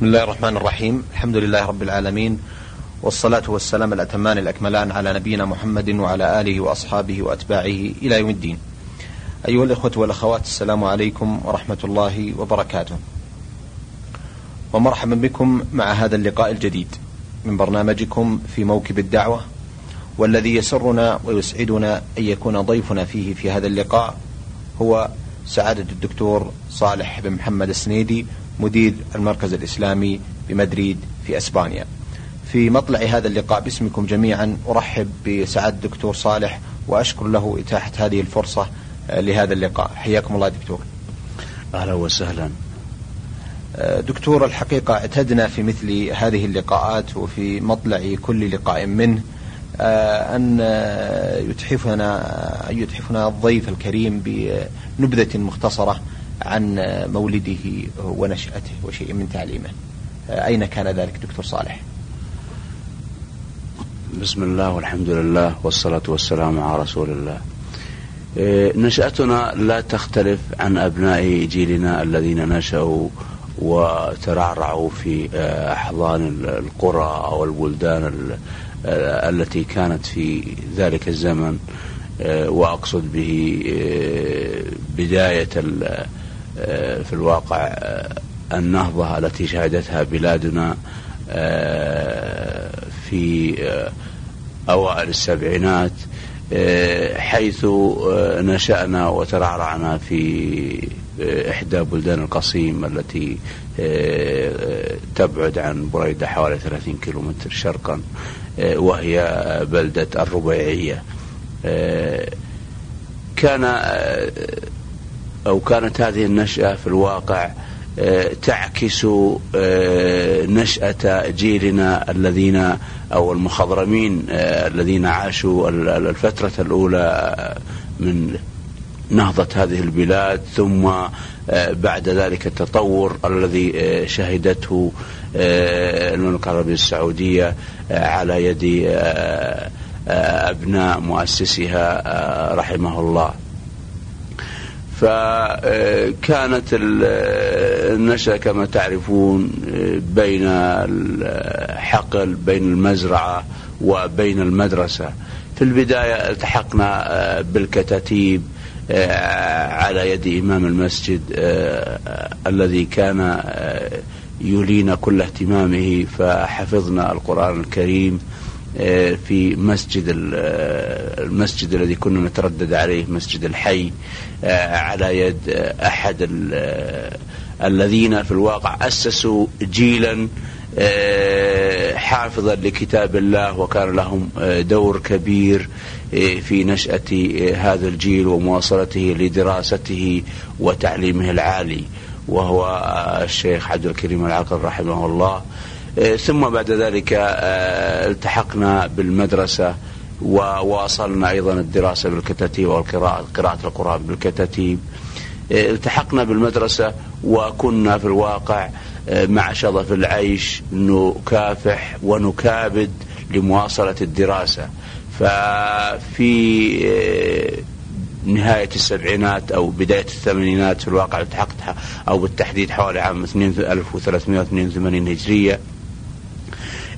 بسم الله الرحمن الرحيم. الحمد لله رب العالمين والصلاة والسلام الأتمان الأكملان على نبينا محمد وعلى آله وأصحابه وأتباعه إلى يوم الدين. أيها الإخوة والأخوات السلام عليكم ورحمة الله وبركاته. ومرحبا بكم مع هذا اللقاء الجديد من برنامجكم في موكب الدعوة والذي يسرنا ويسعدنا أن يكون ضيفنا فيه في هذا اللقاء هو سعادة الدكتور صالح بن محمد السنيدي مدير المركز الإسلامي بمدريد في أسبانيا. في مطلع هذا اللقاء باسمكم جميعا أرحب بسعادة الدكتور صالح وأشكر له إتاحة هذه الفرصة لهذا اللقاء. حياكم الله دكتور. أهلا وسهلا. دكتور الحقيقة اعتدنا في مثل هذه اللقاءات وفي مطلع كل لقاء منه أن يتحفنا يتحفنا الضيف الكريم بنبذة مختصرة عن مولده ونشأته وشيء من تعليمه. أين كان ذلك دكتور صالح؟ بسم الله والحمد لله والصلاة والسلام على رسول الله. نشأتنا لا تختلف عن أبناء جيلنا الذين نشأوا وترعرعوا في أحضان القرى أو البلدان التي كانت في ذلك الزمن. وأقصد به بداية في الواقع النهضة التي شهدتها بلادنا في أوائل السبعينات حيث نشأنا وترعرعنا في إحدى بلدان القصيم التي تبعد عن بريدة حوالي 30 كيلومتر شرقا وهي بلدة الربيعية. كان أو كانت هذه النشأة في الواقع تعكس نشأة جيلنا الذين أو المخضرمين الذين عاشوا الفترة الأولى من نهضة هذه البلاد ثم بعد ذلك التطور الذي شهدته المملكة العربية السعودية على يد أبناء مؤسسها رحمه الله. فكانت النشأة كما تعرفون بين الحقل بين المزرعة وبين المدرسة. في البداية التحقنا بالكتاتيب على يد إمام المسجد الذي كان يولينا كل اهتمامه فحفظنا القرآن الكريم. في مسجد المسجد الذي كنا نتردد عليه مسجد الحي على يد أحد الذين في الواقع أسسوا جيلا حافظا لكتاب الله وكان لهم دور كبير في نشأة هذا الجيل ومواصلته لدراسته وتعليمه العالي وهو الشيخ عبد الكريم العقل رحمه الله. ثم بعد ذلك التحقنا بالمدرسة وواصلنا أيضا الدراسة بالكتاتيب والقراءة قراءة القرآن بالكتاتيب. التحقنا بالمدرسة وكنا في الواقع مع شظف العيش نكافح ونكابد لمواصلة الدراسة. ففي نهاية السبعينات أو بداية الثمانينات في الواقع التحقت أو بالتحديد حوالي عام 1382 هجرية.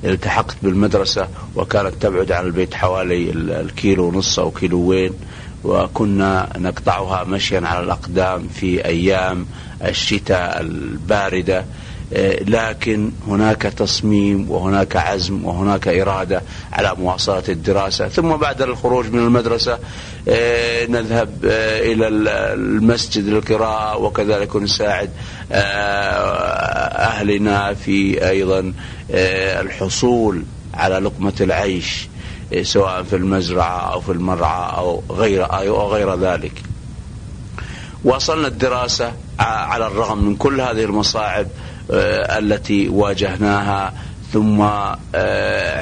التحقت بالمدرسة وكانت تبعد عن البيت حوالي الكيلو ونص أو كيلوين وكنا نقطعها مشيا على الأقدام في أيام الشتاء الباردة. لكن هناك تصميم وهناك عزم وهناك إرادة على مواصلة الدراسة ثم بعد الخروج من المدرسة نذهب إلى المسجد للقراءة وكذلك نساعد أهلنا في أيضا الحصول على لقمة العيش سواء في المزرعة أو في المرعى أو غير أو غير ذلك. واصلنا الدراسة على الرغم من كل هذه المصاعب التي واجهناها ثم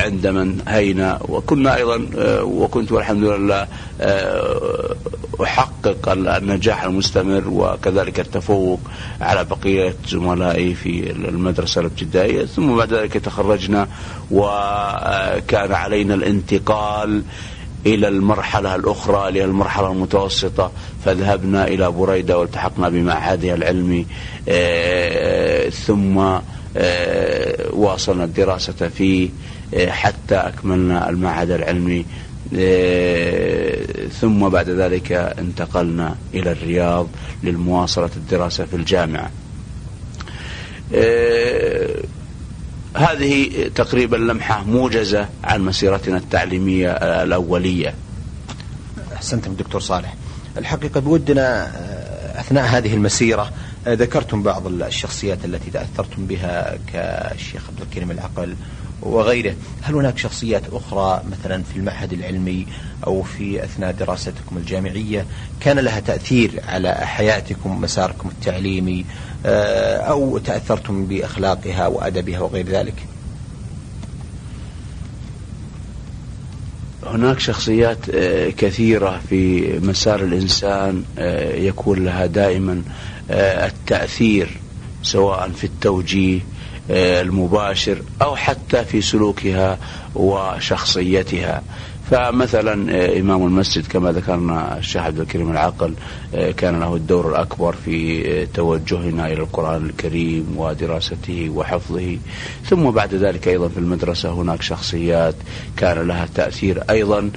عندما انهينا وكنا أيضا وكنت والحمد لله أحقق النجاح المستمر وكذلك التفوق على بقية زملائي في المدرسة الابتدائية. ثم بعد ذلك تخرجنا وكان علينا الانتقال إلى المرحلة الأخرى هي المرحلة المتوسطة. فذهبنا إلى بريدة والتحقنا بمعهدها العلمي ثم واصلنا الدراسة فيه حتى أكملنا المعهد العلمي ثم بعد ذلك انتقلنا إلى الرياض للمواصلة الدراسة في الجامعة. هذه تقريبا لمحة موجزة عن مسيرتنا التعليمية الأولية. أحسنتم دكتور صالح. الحقيقة بودنا أثناء هذه المسيرة ذكرتم بعض الشخصيات التي تأثرتم بها كالشيخ عبد الكريم العقل وغيره. هل هناك شخصيات أخرى مثلا في المعهد العلمي أو في أثناء دراستكم الجامعية كان لها تأثير على حياتكم مساركم التعليمي أو تأثرتم بأخلاقها وأدبها وغير ذلك؟ هناك شخصيات كثيرة في مسار الإنسان يكون لها دائما التأثير سواء في التوجيه المباشر أو حتى في سلوكها وشخصيتها. فمثلا إمام المسجد كما ذكرنا الشيخ عبد الكريم العقل كان له الدور الأكبر في توجهنا إلى القرآن الكريم ودراسته وحفظه. ثم بعد ذلك أيضا في المدرسة هناك شخصيات كان لها تأثير أيضا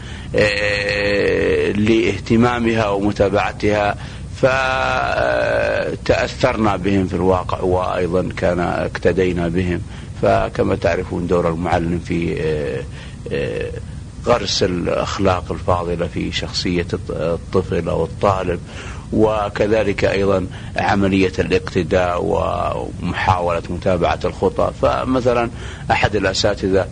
لإهتمامها ومتابعتها. فتأثرنا بهم في الواقع وأيضا كان اقتدينا بهم. فكما تعرفون دور المعلم في غرس الأخلاق الفاضلة في شخصية الطفل أو الطالب وكذلك أيضا عملية الاقتداء ومحاولة متابعة الخطى فمثلا أحد الأساتذة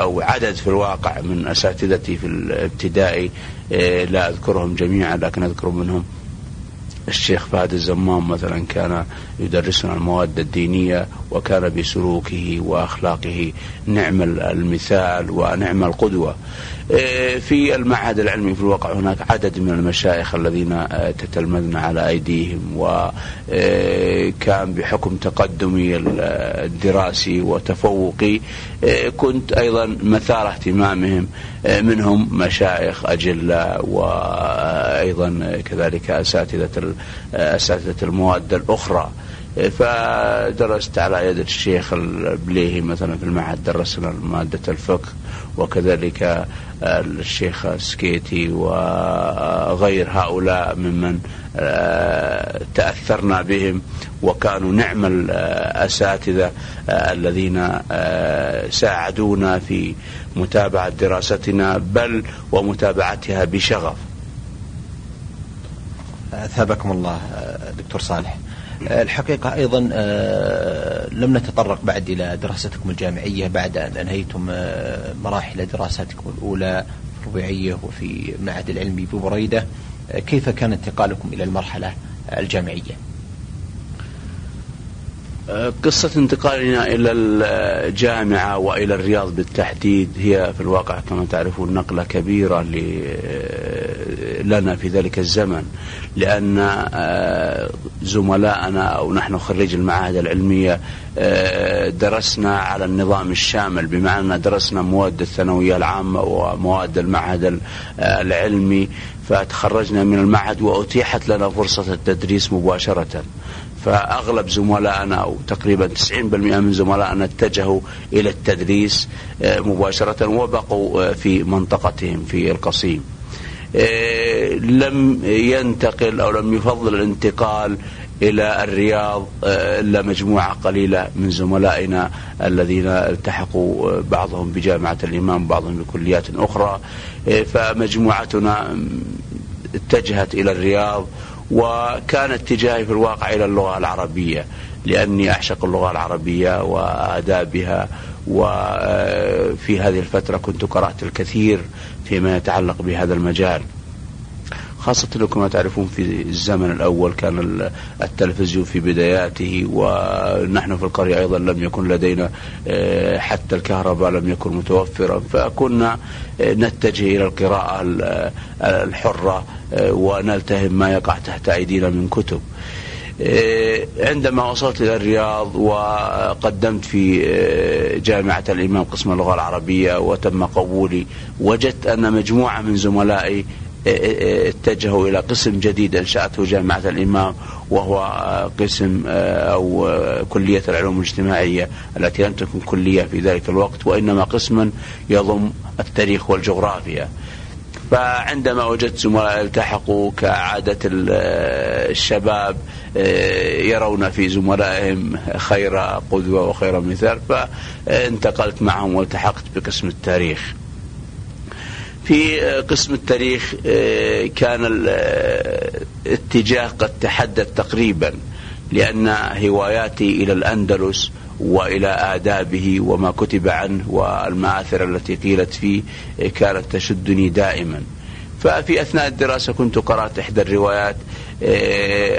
أو عدد في الواقع من أساتذتي في الابتدائي لا أذكرهم جميعا لكن أذكر منهم الشيخ فهد الزمام مثلا كان يدرسنا المواد الدينية وكان بسلوكه وأخلاقه. نعم المثال ونعم القدوة. في المعهد العلمي في الواقع هناك عدد من المشايخ الذين آه، تتلمذنا على أيديهم وكان إيه، بحكم تقدمي الدراسي وتفوقي كنت أيضا مثار اهتمامهم منهم مشايخ أجلاء وأيضا كذلك أساتذة أساتذة المواد الأخرى. فدرست على يد الشيخ البليهي مثلا في المعهد درسنا مادة الفقه وكذلك الشيخ السكيتي وغير هؤلاء ممن آه، تأثرنا بهم وكانوا نعم الأساتذة آه، الذين آه، ساعدونا في متابعة دراستنا بل ومتابعتها بشغف. أثابكم الله دكتور صالح. الحقيقة أيضا آه، لم نتطرق بعد إلى دراستكم الجامعية بعد أن أنهيتم آه، مراحل دراساتكم الأولى في الربيعية وفي المعهد العلمي ببريدة آه، كيف كان انتقالكم إلى المرحلة الجامعية؟ قصة انتقالنا إلى الجامعة وإلى الرياض بالتحديد هي في الواقع كما تعرفون نقلة كبيرة لنا في ذلك الزمن لأن آه، زملائنا أو نحن خريج المعاهد العلمية آه، درسنا على النظام الشامل بمعنى درسنا مواد الثانوية العامة ومواد المعهد العلمي فتخرجنا من المعهد وأتيحت لنا فرصة التدريس مباشرة. فأغلب زملائنا أو تقريبا 90% من زملائنا اتجهوا إلى التدريس آه، مباشرة وبقوا آه، في منطقتهم في القصيم. آه، لم ينتقل أو لم يفضل الانتقال إلى الرياض إلا مجموعة قليلة من زملائنا الذين التحقوا بعضهم بجامعة الإمام بعضهم بكليات أخرى. فمجموعتنا اتجهت إلى الرياض وكان اتجاهي في الواقع إلى اللغة العربية لأني أعشق اللغة العربية وآدابها وفي هذه الفترة كنت قرأت الكثير فيما يتعلق بهذا المجال. خاصة أنكم تعرفون في الزمن الأول كان التلفزيون في بداياته ونحن في القرية أيضا لم يكن لدينا آه، حتى الكهرباء لم يكن متوفرا فكنا آه، نتجه إلى القراءة الحرة آه، ونلتهم ما يقع تحت أيدينا من كتب. عندما وصلت إلى الرياض وقدمت في جامعة الإمام قسم اللغة العربية وتم قبولي وجدت أن مجموعة من زملائي اتجهوا إلى قسم جديد أنشأته جامعة الإمام وهو قسم أو كلية العلوم الاجتماعية التي لم تكن كلية في ذلك الوقت وإنما قسما يضم التاريخ والجغرافيا. فعندما وجدت زملاء التحقوا كعادة الشباب يرون في زملائهم خير قدوة وخير مثال فانتقلت معهم والتحقت بقسم التاريخ. في قسم التاريخ كان الاتجاه قد تحدد تقريبا لأن هواياتي إلى الأندلس وإلى آدابه وما كتب عنه والمآثر التي قيلت فيه كانت تشدني دائما. ففي أثناء الدراسة كنت قرأت إحدى الروايات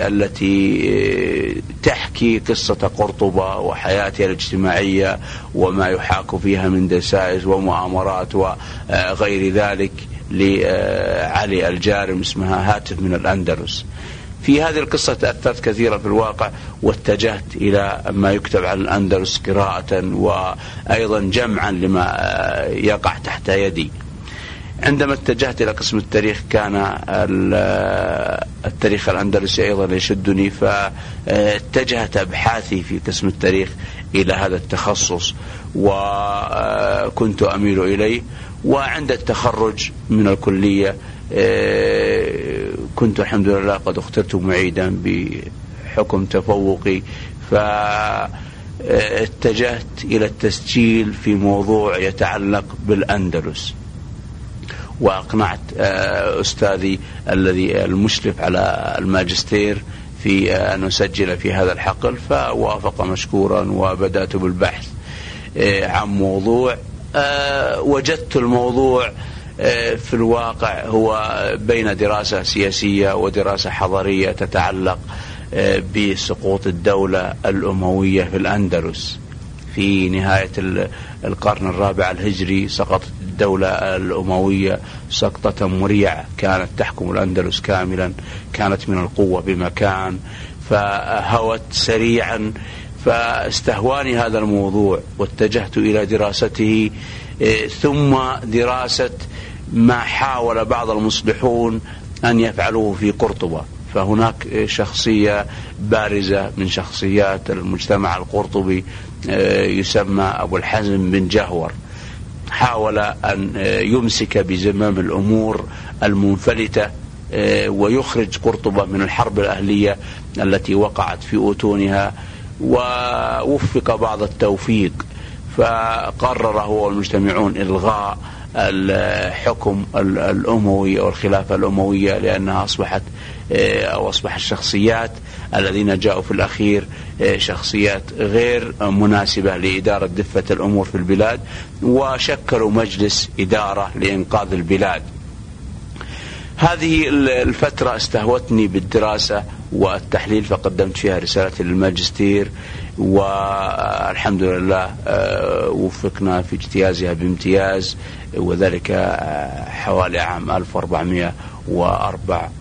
التي تحكي قصة قرطبة وحياتها الاجتماعية وما يحاك فيها من دسائس ومؤامرات وغير ذلك لعلي الجارم اسمها هاتف من الأندلس. في هذه القصة تأثرت كثيرا في الواقع واتجهت إلى ما يكتب عن الأندلس قراءة وأيضا جمعا لما يقع تحت يدي. عندما اتجهت إلى قسم التاريخ كان التاريخ الأندلسي أيضا يشدني فاتجهت أبحاثي في قسم التاريخ إلى هذا التخصص وكنت أميل إليه. وعند التخرج من الكلية كنت الحمد لله قد اخترت معيدا بحكم تفوقي فاتجهت إلى التسجيل في موضوع يتعلق بالأندلس. وأقنعت أستاذي الذي المشرف على الماجستير في أن أسجل في هذا الحقل فوافق مشكورا وبدأت بالبحث عن موضوع. وجدت الموضوع في الواقع هو بين دراسة سياسية ودراسة حضارية تتعلق بسقوط الدولة الأموية في الأندلس. في نهاية القرن الرابع الهجري سقطت الدولة الأموية سقطة مريعة كانت تحكم الأندلس كاملا كانت من القوة بمكان فهوت سريعا فاستهواني هذا الموضوع واتجهت إلى دراسته ثم دراسة ما حاول بعض المصلحون أن يفعلوه في قرطبة. فهناك شخصية بارزة من شخصيات المجتمع القرطبي يسمى أبو الحزم بن جهور. حاول أن يمسك بزمام الأمور المنفلتة ويخرج قرطبة من الحرب الأهلية التي وقعت في أتونها ووفق بعض التوفيق. فقرر هو والمجتمعون إلغاء الحكم الأموي أو الخلافة الأموية لأنها أصبحت أو أصبح الشخصيات الذين جاءوا في الأخير شخصيات غير مناسبة لإدارة دفة الأمور في البلاد وشكلوا مجلس إدارة لإنقاذ البلاد. هذه الفترة استهوتني بالدراسة والتحليل فقدمت فيها رسالة للماجستير والحمد لله وفقنا في اجتيازها بامتياز وذلك حوالي عام 1404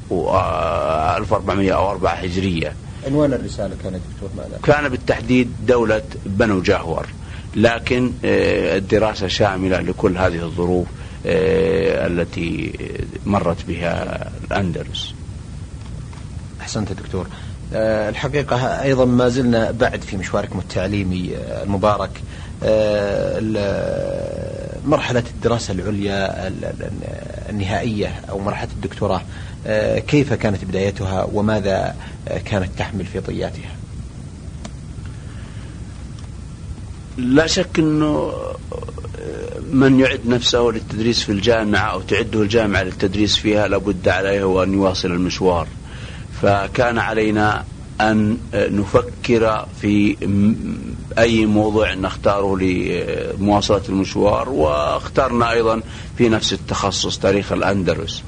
1404 هجرية عنوان الرسالة كان دكتور ماذا؟ كان بالتحديد دولة بنو جاهور لكن الدراسة شاملة لكل هذه الظروف التي مرت بها الأندلس أحسنت دكتور. الحقيقة أيضا ما زلنا بعد في مشواركم التعليمي المبارك مرحلة الدراسة العليا النهائية أو مرحلة الدكتوراه. كيف كانت بدايتها وماذا كانت تحمل في طياتها لا شك أنه من يعد نفسه للتدريس في الجامعة أو تعده الجامعة للتدريس فيها لابد عليه أن يواصل المشوار. فكان علينا أن نفكر في أي موضوع نختاره لمواصلة المشوار واخترنا أيضا في نفس التخصص تاريخ الأندلس.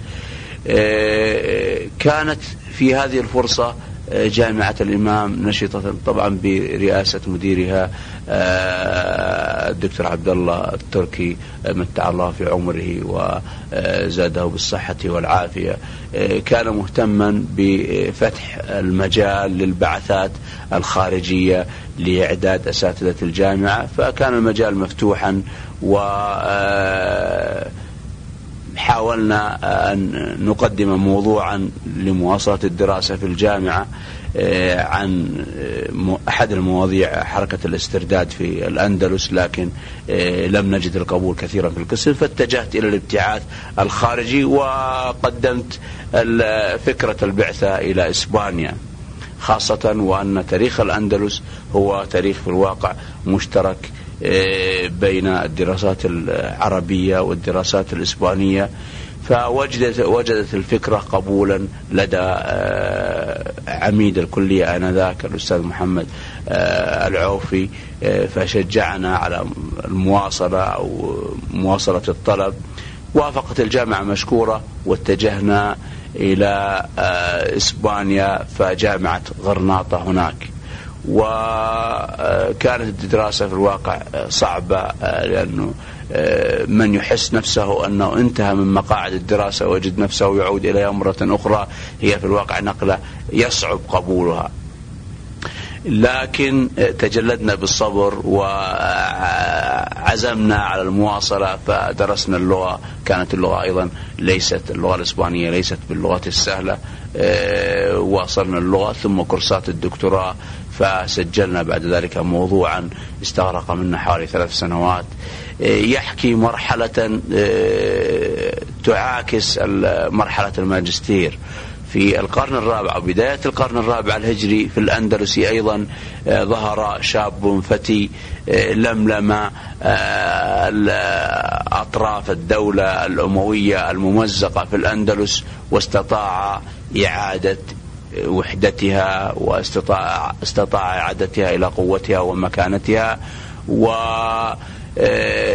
كانت في هذه الفرصة جامعة الإمام نشطة طبعا برئاسة مديرها الدكتور عبد الله التركي متع الله في عمره وزاده بالصحة والعافية. كان مهتما بفتح المجال للبعثات الخارجية لإعداد أساتذة الجامعة فكان المجال مفتوحا و حاولنا أن نقدم موضوعا لمواصلة الدراسة في الجامعة آه، عن آه، أحد المواضيع حركة الاسترداد في الأندلس لكن آه، لم نجد القبول كثيرا في القسم فاتجهت إلى الابتعاث الخارجي وقدمت فكرة البعثة إلى إسبانيا خاصة وأن تاريخ الأندلس هو تاريخ في الواقع مشترك بين الدراسات العربية والدراسات الإسبانية فوجدت وجدت الفكرة قبولا لدى آه، عميد الكلية آنذاك الأستاذ محمد آه، العوفي آه، فشجعنا على المواصلة أو مواصلة الطلب. وافقت الجامعة مشكورة واتجهنا إلى إسبانيا فجامعة غرناطة هناك. وكانت الدراسة في الواقع صعبة لأنه من يحس نفسه أنه انتهى من مقاعد الدراسة ويجد نفسه يعود إليها مرة أخرى هي في الواقع نقلة يصعب قبولها. لكن تجلدنا بالصبر وعزمنا على المواصلة فدرسنا اللغة كانت اللغة أيضا ليست اللغة الإسبانية ليست باللغة السهلة واصلنا اللغة ثم كورسات الدكتوراه فسجلنا بعد ذلك موضوعا استغرق منا حوالي ثلاث سنوات. يحكي مرحلة آه، تعاكس مرحلة الماجستير. في القرن الرابع أو بداية القرن الرابع الهجري في الأندلس أيضا آه، ظهر شاب فتي آه، لملم أطراف الدولة الأموية الممزقة في الأندلس واستطاع إعادة وحدتها واستطاع استطاع إعادتها إلى قوتها ومكانتها و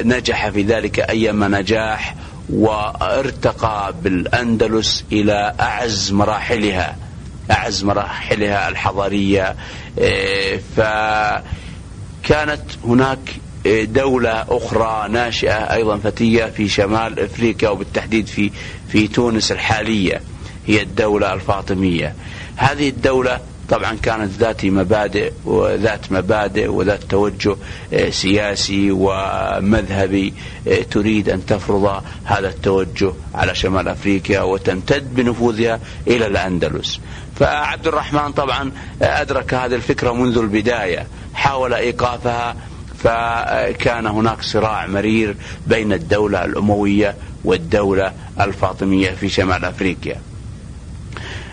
نجح في ذلك أيما نجاح وارتقى بالأندلس إلى أعز مراحلها أعز مراحلها الحضارية فكانت هناك دولة أخرى ناشئة أيضا فتية في شمال أفريقيا وبالتحديد في في تونس الحالية هي الدولة الفاطمية. هذه الدولة طبعا كانت ذات مبادئ وذات مبادئ وذات توجه آه، سياسي ومذهبي آه، تريد أن تفرض هذا التوجه على شمال أفريقيا وتمتد بنفوذها إلى الأندلس. فعبد الرحمن طبعا أدرك هذه الفكرة منذ البداية حاول إيقافها فكان هناك صراع مرير بين الدولة الأموية والدولة الفاطمية في شمال أفريقيا.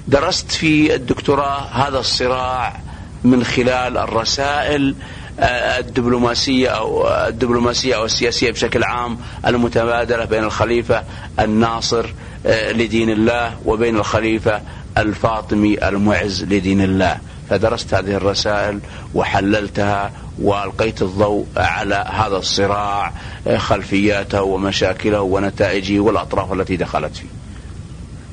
درست في الدكتوراه هذا الصراع من خلال الرسائل آه، الدبلوماسية أو الدبلوماسية أو السياسية بشكل عام المتبادلة بين الخليفة الناصر آه، لدين الله وبين الخليفة الفاطمي المعز لدين الله فدرست هذه الرسائل وحللتها وألقيت الضوء على هذا الصراع آه، خلفياته ومشاكله ونتائجه والأطراف التي دخلت فيه.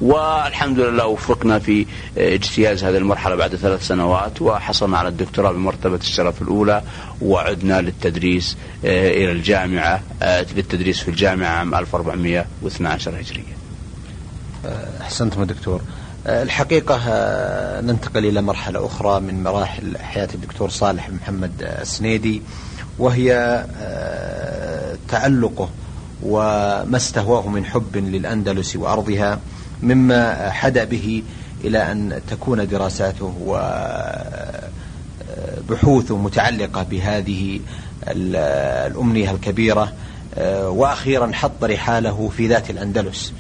والحمد لله وفقنا في اجتياز هذه المرحلة بعد ثلاث سنوات وحصلنا على الدكتوراه بمرتبة الشرف الأولى وعدنا للتدريس آه، إلى الجامعة آه، للتدريس في الجامعة عام 1412 هجرية. آه، أحسنتم دكتور. الحقيقة ننتقل إلى مرحلة أخرى من مراحل حياة الدكتور صالح محمد السنيدي وهي تعلقه وما استهواه من حب للأندلس وأرضها. مما حدا به إلى أن تكون دراساته وبحوثه متعلقة بهذه الأمنية الكبيرة وأخيرا حط رحاله في ذات الأندلس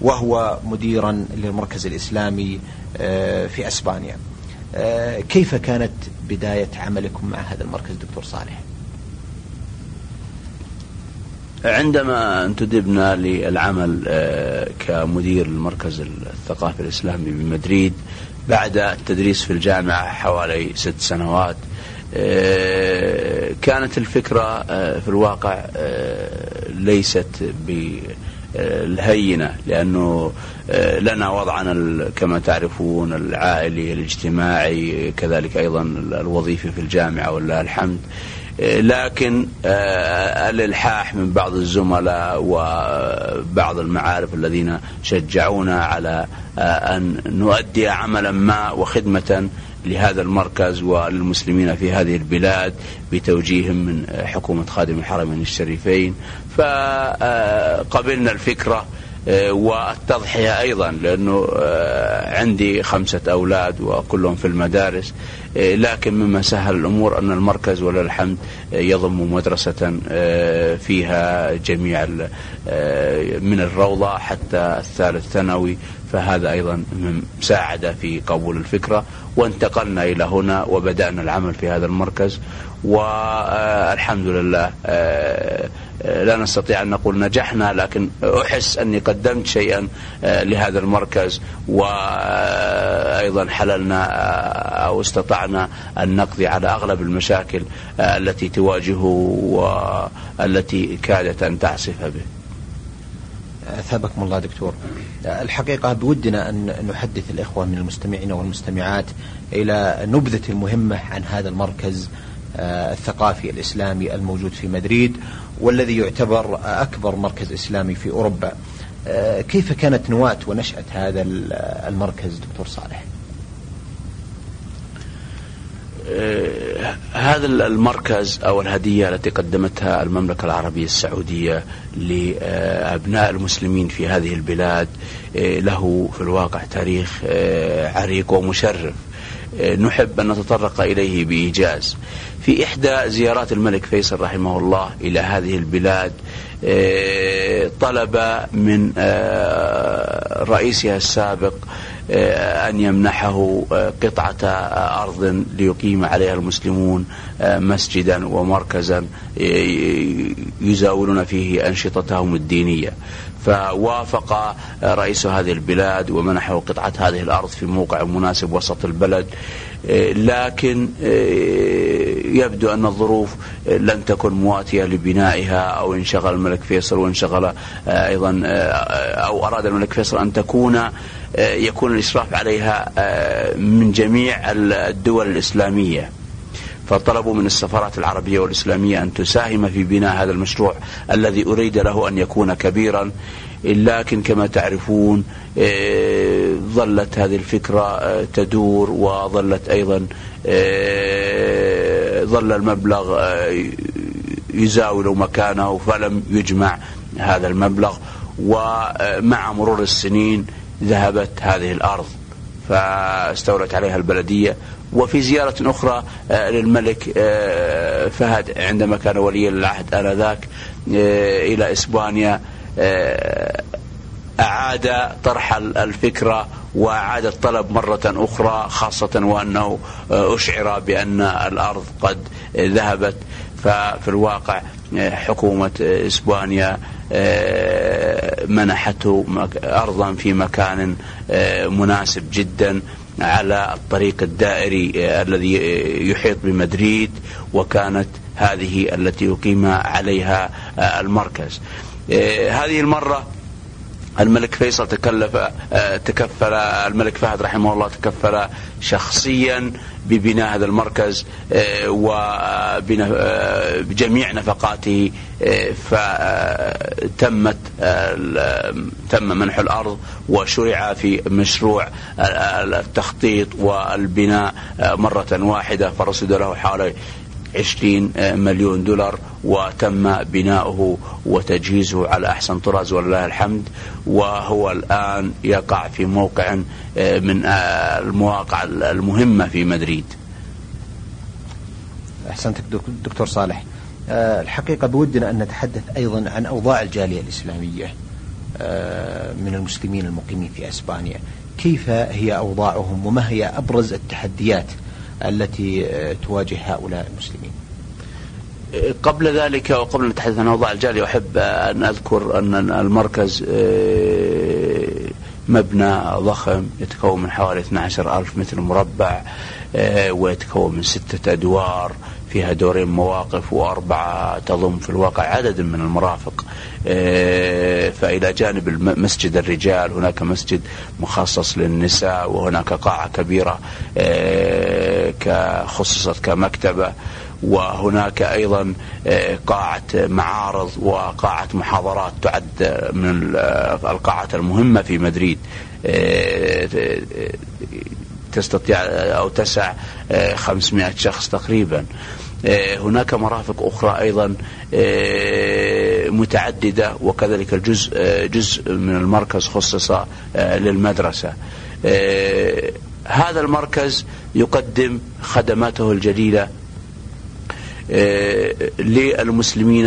وهو مديرا للمركز الإسلامي في أسبانيا كيف كانت بداية عملكم مع هذا المركز دكتور صالح؟ عندما انتدبنا للعمل آه، كمدير المركز الثقافي الإسلامي بمدريد بعد التدريس في الجامعة حوالي ست سنوات آه، كانت الفكرة آه، في الواقع ليست بالهينة لأنه لنا وضعنا كما تعرفون العائلي الاجتماعي كذلك أيضا الوظيفي في الجامعة ولله الحمد. لكن آه، الإلحاح من بعض الزملاء وبعض المعارف الذين شجعونا على آه، أن نؤدي عملا ما وخدمة لهذا المركز وللمسلمين في هذه البلاد بتوجيه من حكومة خادم الحرمين الشريفين. فقبلنا الفكرة والتضحية أيضا لأنه عندي خمسة أولاد وكلهم في المدارس لكن مما سهل الأمور أن المركز ولله الحمد يضم مدرسة فيها جميع من الروضة حتى الثالث ثانوي. فهذا أيضا ساعد في قبول الفكرة. وانتقلنا إلى هنا وبدأنا العمل في هذا المركز. والحمد لله آه، آه، لا نستطيع أن نقول نجحنا لكن أحس أني قدمت شيئا آه، لهذا المركز وأيضا حللنا أو استطعنا أن نقضي على أغلب المشاكل التي تواجهه والتي كادت أن تعصف به. أثابكم الله دكتور. الحقيقة بودنا أن نحدث الإخوة من المستمعين والمستمعات إلى نبذة المهمة عن هذا المركز الثقافي الإسلامي الموجود في مدريد والذي يعتبر أكبر مركز إسلامي في أوروبا. آه، كيف كانت نواة ونشأة هذا المركز دكتور صالح؟ آه، هذا المركز أو الهدية التي قدمتها المملكة العربية السعودية لأبناء المسلمين في هذه البلاد له في الواقع تاريخ عريق ومشرف. نحب أن نتطرق إليه بإيجاز. في إحدى زيارات الملك فيصل رحمه الله إلى هذه البلاد آه، طلب من آه، رئيسها السابق آه، أن يمنحه قطعة أرض ليقيم عليها المسلمون مسجدا ومركزا يزاولون فيه أنشطتهم الدينية. فوافق رئيس هذه البلاد ومنحه قطعة هذه الأرض في موقع مناسب وسط البلد. لكن يبدو أن الظروف لن تكن مواتية لبنائها أو انشغل الملك فيصل وانشغل أيضا أو أراد الملك فيصل أن تكون يكون الإشراف عليها من جميع الدول الإسلامية. فطلبوا من السفارات العربية والإسلامية أن تساهم في بناء هذا المشروع الذي أريد له أن يكون كبيرا. لكن كما تعرفون آه، ظلت هذه الفكرة آه، تدور وظلت أيضا آه، ظل المبلغ يزاول مكانه فلم يجمع هذا المبلغ. ومع مرور السنين ذهبت هذه الأرض فاستولت عليها البلدية وفي زيارة أخرى للملك فهد عندما كان ولي العهد آنذاك إلى إسبانيا أعاد طرح الفكرة وأعاد الطلب مرة أخرى خاصة وأنه أشعر بأن الأرض قد ذهبت. ففي الواقع حكومة إسبانيا منحته أرضا في مكان مناسب جدا. على الطريق الدائري الذي يحيط بمدريد وكانت هذه التي يقيم عليها المركز. هذه المرة الملك فيصل تكلف آه، تكفل الملك فهد رحمه الله تكفل شخصيا ببناء هذا المركز آه، وبجميع آه، نفقاته فتمت تم منح الأرض وشرع في مشروع التخطيط والبناء مرة واحدة فرصد له حوالي 20 مليون دولار وتم بناؤه وتجهيزه على أحسن طراز ولله الحمد. وهو الآن يقع في موقع آه، من آه، المواقع المهمة في مدريد. أحسنت دكتور صالح. آه، الحقيقة بودنا أن نتحدث أيضا عن أوضاع الجالية الإسلامية من المسلمين المقيمين في أسبانيا. كيف هي أوضاعهم وما هي أبرز التحديات التي تواجه هؤلاء المسلمين. قبل ذلك وقبل أن نتحدث عن أوضاع الجالية أحب أن أذكر أن المركز آه، مبنى ضخم يتكون من حوالي 12 ألف متر مربع آه، ويتكون من ستة أدوار. فيها دورين مواقف وأربعة تضم في الواقع عدد من المرافق. آه، فإلى جانب مسجد الرجال هناك مسجد مخصص للنساء وهناك قاعة كبيرة خصصت كمكتبة وهناك أيضا آه، قاعة معارض وقاعة محاضرات تعد من القاعات المهمة في مدريد. آه، تستطيع أو تسع 500 شخص تقريبا. هناك مرافق أخرى أيضا متعددة وكذلك الجزء جزء من المركز خصص للمدرسة. هذا المركز يقدم خدماته الجليلة للمسلمين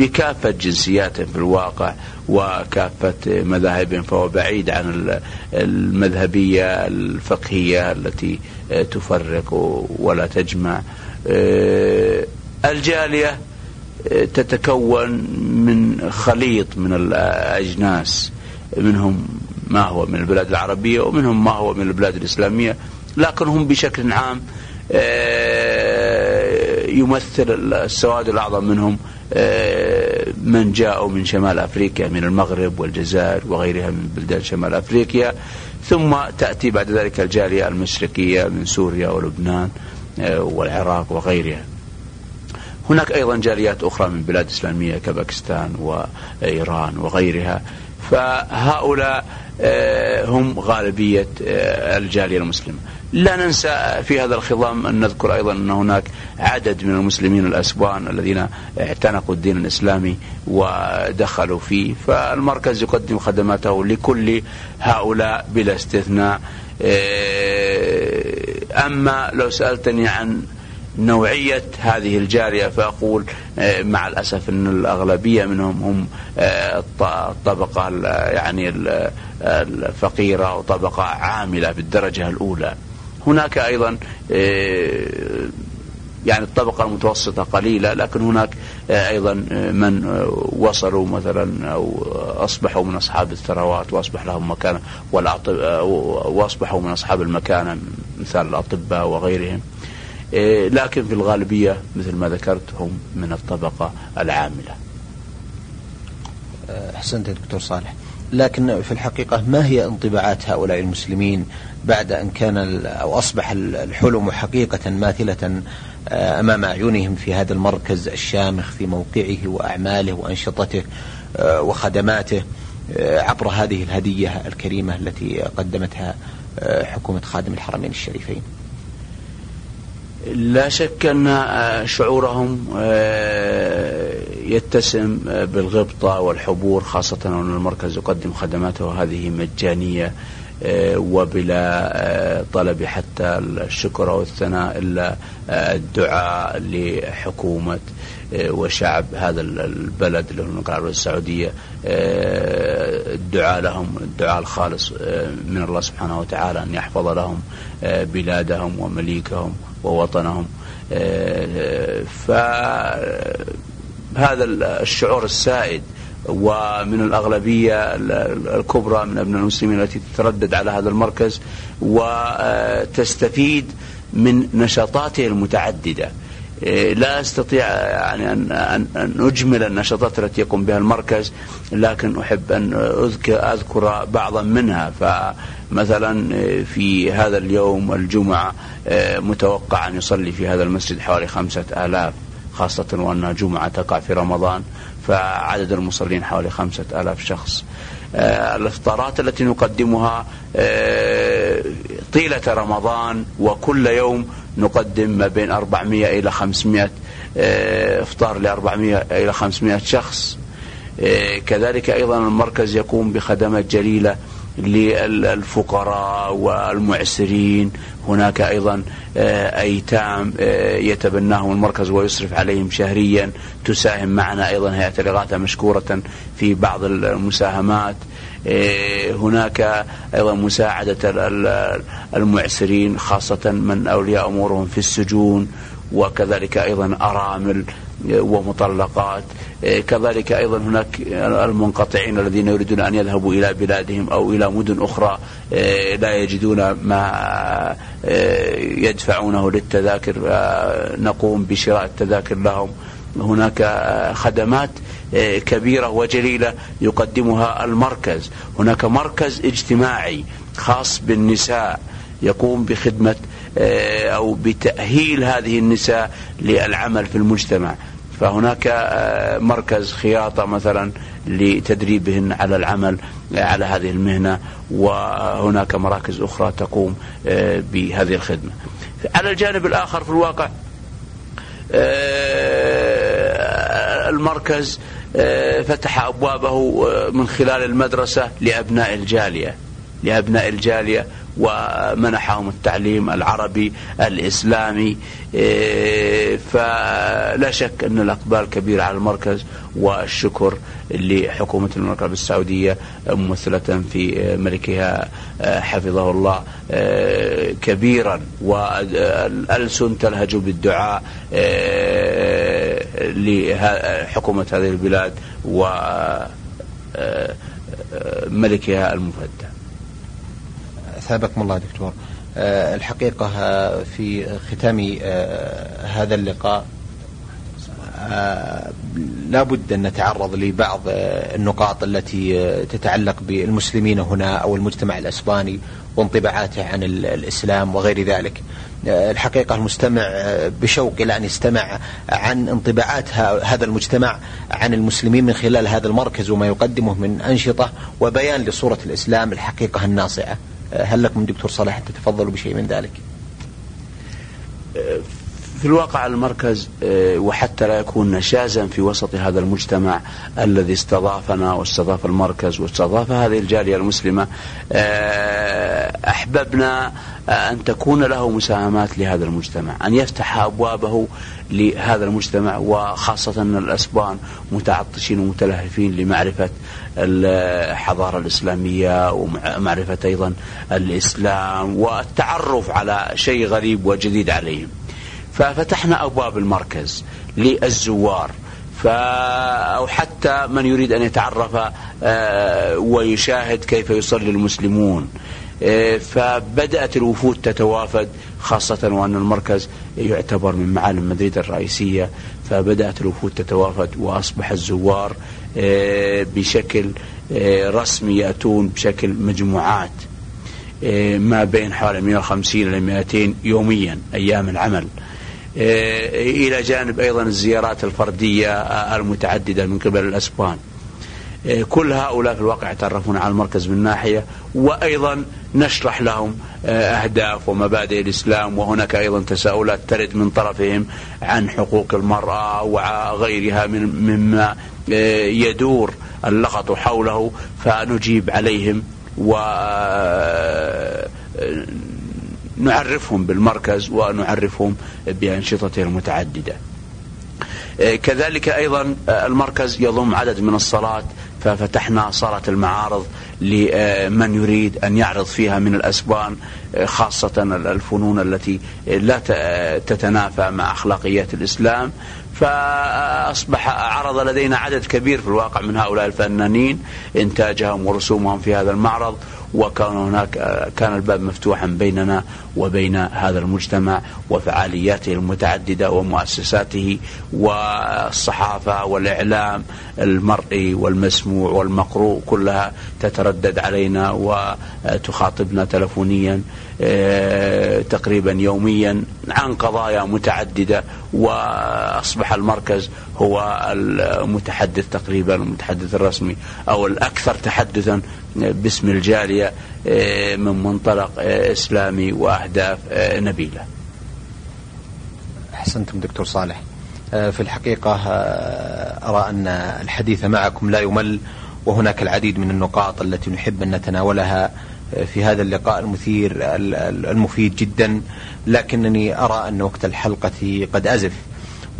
بكافة جنسياتهم في الواقع وكافة مذاهبهم فهو بعيد عن المذهبية الفقهية التي تفرق ولا تجمع. الجالية تتكون من خليط من الأجناس منهم ما هو من البلاد العربية ومنهم ما هو من البلاد الإسلامية لكن هم بشكل عام يمثل السواد الأعظم منهم من جاءوا من شمال أفريقيا من المغرب والجزائر وغيرها من بلدان شمال أفريقيا. ثم تأتي بعد ذلك الجالية المشرقية من سوريا ولبنان والعراق وغيرها. هناك أيضا جاليات أخرى من بلاد إسلامية كباكستان وإيران وغيرها. فهؤلاء هم غالبية الجالية المسلمة. لا ننسى في هذا الخضام أن نذكر أيضا أن هناك عدد من المسلمين الأسبان الذين اعتنقوا الدين الإسلامي ودخلوا فيه فالمركز يقدم خدماته لكل هؤلاء بلا استثناء. أما لو سألتني عن نوعية هذه الجارية فأقول مع الأسف أن الأغلبية منهم هم الطبقة يعني الفقيرة وطبقة عاملة بالدرجة الأولى. هناك أيضا يعني الطبقة المتوسطة قليلة لكن هناك أيضا من وصلوا مثلا أو أصبحوا من أصحاب الثروات وأصبح لهم مكانة وأصبحوا من أصحاب المكانة مثال الأطباء وغيرهم. لكن في الغالبية مثل ما ذكرت هم من الطبقة العاملة. أحسنت دكتور صالح. لكن في الحقيقة ما هي انطباعات هؤلاء المسلمين بعد أن كان أو أصبح الحلم حقيقة ماثلة أمام أعينهم في هذا المركز الشامخ في موقعه وأعماله وأنشطته وخدماته عبر هذه الهدية الكريمة التي قدمتها حكومة خادم الحرمين الشريفين. لا شك أن شعورهم يتسم بالغبطة والحبور خاصة أن المركز يقدم خدماته هذه مجانية وبلا طلب حتى الشكر أو الثناء إلا الدعاء لحكومة وشعب هذا البلد اللي هو المملكة العربية السعودية الدعاء لهم الدعاء الخالص من الله سبحانه وتعالى أن يحفظ لهم بلادهم ومليكهم. ووطنهم. فهذا الشعور السائد ومن الأغلبية الكبرى من أبناء المسلمين التي تتردد على هذا المركز وتستفيد من نشاطاته المتعددة. لا أستطيع يعني ان ان أجمل النشاطات التي يقوم بها المركز لكن أحب أن اذكر بعضا منها. فمثلا في هذا اليوم الجمعه متوقع أن يصلي في هذا المسجد حوالي خمسة آلاف خاصة وانها جمعة تقع في رمضان فعدد المصلين حوالي خمسة آلاف شخص. آه الإفطارات التي نقدمها آه طيلة رمضان وكل يوم نقدم ما بين 400 إلى 500 آه إفطار ل 400 إلى 500 شخص. كذلك أيضا المركز يقوم بخدمات جليلة للفقراء والمعسرين. هناك أيضا أيتام يتبناهم المركز ويصرف عليهم شهريا. تساهم معنا أيضا هيئة الإغاثة مشكورة في بعض المساهمات. هناك أيضا مساعدة المعسرين خاصة من أولياء أمورهم في السجون وكذلك أيضا أرامل ومطلقات. كذلك أيضا هناك المنقطعين الذين يريدون أن يذهبوا إلى بلادهم أو إلى مدن أخرى لا يجدون ما يدفعونه للتذاكر. نقوم بشراء التذاكر لهم. هناك خدمات كبيرة وجليلة يقدمها المركز. هناك مركز اجتماعي خاص بالنساء يقوم بخدمة أو بتأهيل هذه النساء للعمل في المجتمع. فهناك مركز خياطة مثلا لتدريبهن على العمل على هذه المهنة وهناك مراكز أخرى تقوم بهذه الخدمة. على الجانب الآخر في الواقع المركز فتح أبوابه من خلال المدرسة لأبناء الجالية لأبناء الجالية ومنحهم التعليم العربي الإسلامي إيه، فلا شك أن الأقبال كبيرة على المركز والشكر لحكومة المملكة السعودية ممثلة في ملكها حفظه الله إيه، كبيرا والألسن تلهج بالدعاء إيه، لحكومة هذه البلاد وملكها المفدى. أثابكم الله دكتور. آه، الحقيقة آه، في ختام آه، هذا اللقاء لابد أن نتعرض لبعض النقاط التي تتعلق بالمسلمين هنا أو المجتمع الأسباني وانطباعاته عن الإسلام وغير ذلك. الحقيقة المستمع بشوق إلى أن يستمع عن انطباعات هذا المجتمع عن المسلمين من خلال هذا المركز وما يقدمه من أنشطة وبيان لصورة الإسلام الحقيقة الناصعة. هل لكم دكتور أن تتفضلوا بشيء من ذلك؟ في الواقع المركز آه، وحتى لا يكون نشازا في وسط هذا المجتمع الذي استضافنا واستضاف المركز واستضاف هذه الجالية المسلمة. آه، أحببنا أن تكون له مساهمات لهذا المجتمع أن يفتح أبوابه لهذا المجتمع وخاصة أن الأسبان متعطشين ومتلهفين لمعرفة الحضارة الإسلامية ومعرفة أيضا الإسلام والتعرف على شيء غريب وجديد عليهم. ففتحنا أبواب المركز للزوار. أو حتى من يريد أن يتعرف آه، ويشاهد كيف يصلي المسلمون. آه، فبدأت الوفود تتوافد خاصة وأن المركز يعتبر من معالم مدريد الرئيسية. فبدأت الوفود تتوافد وأصبح الزوار آه، بشكل رسمي يأتون بشكل مجموعات ما بين حوالي 150 إلى 200 يوميا أيام العمل. إلى جانب أيضا الزيارات الفردية المتعددة من قبل الأسبان. إيه، كل هؤلاء في الواقع يتعرفون على المركز من ناحية وأيضا نشرح لهم إيه، أهداف ومبادئ الإسلام وهناك أيضا تساؤلات ترد من طرفهم عن حقوق المرأة وغيرها من مما إيه، يدور اللغط حوله فنجيب عليهم و نعرفهم بالمركز ونعرفهم بأنشطته المتعددة. كذلك أيضا المركز يضم عدد من الصلاة ففتحنا صالة المعارض لمن يريد أن يعرض فيها من الأسبان خاصة الفنون التي لا تتنافى مع أخلاقيات الإسلام. فأصبح عرض لدينا عدد كبير في الواقع من هؤلاء الفنانين إنتاجهم ورسومهم في هذا المعرض وكان هناك كان الباب مفتوحا بيننا وبين هذا المجتمع وفعالياته المتعددة ومؤسساته والصحافة والإعلام المرئي والمسموع والمقروء كلها تتردد علينا وتخاطبنا تلفونيا آه، تقريبا يوميا عن قضايا متعددة. وأصبح المركز هو المتحدث تقريبا المتحدث الرسمي أو الأكثر تحدثا باسم الجالية من منطلق آه، إسلامي وأهداف نبيلة. أحسنتم دكتور صالح. في الحقيقة أرى أن الحديث معكم لا يمل وهناك العديد من النقاط التي نحب أن نتناولها في هذا اللقاء المثير المفيد جدا لكنني أرى أن وقت الحلقة قد أزف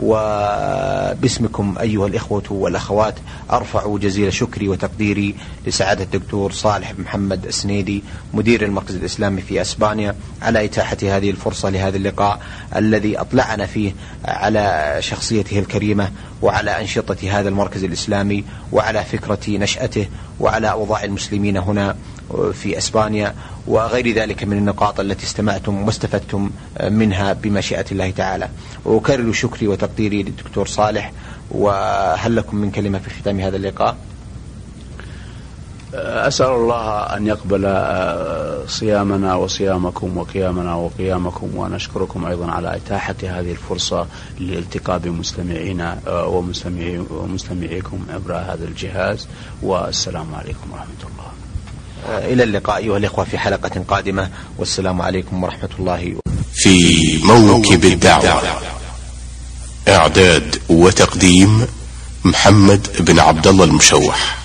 وباسمكم أيها الإخوة والأخوات أرفع جزيل شكري وتقديري لسعادة الدكتور صالح محمد السنيدي مدير المركز الإسلامي في أسبانيا على إتاحة هذه الفرصة لهذا اللقاء الذي أطلعنا فيه على شخصيته الكريمة وعلى أنشطة هذا المركز الإسلامي وعلى فكرة نشأته وعلى أوضاع المسلمين هنا. في إسبانيا وغير ذلك من النقاط التي استمعتم واستفدتم منها بمشيئة الله تعالى. واكرر شكري وتقديري للدكتور صالح وهل لكم من كلمة في ختام هذا اللقاء؟ أسأل الله أن يقبل آه، صيامنا وصيامكم وقيامنا وقيامكم ونشكركم أيضا على إتاحة هذه الفرصة للالتقاء بمستمعينا آه، ومستمعيكم عبر هذا الجهاز والسلام عليكم ورحمة الله إلى اللقاء أيها الإخوة في حلقة قادمة. والسلام عليكم ورحمة الله في موكب الدعوة. إعداد وتقديم محمد بن عبد الله المشوح.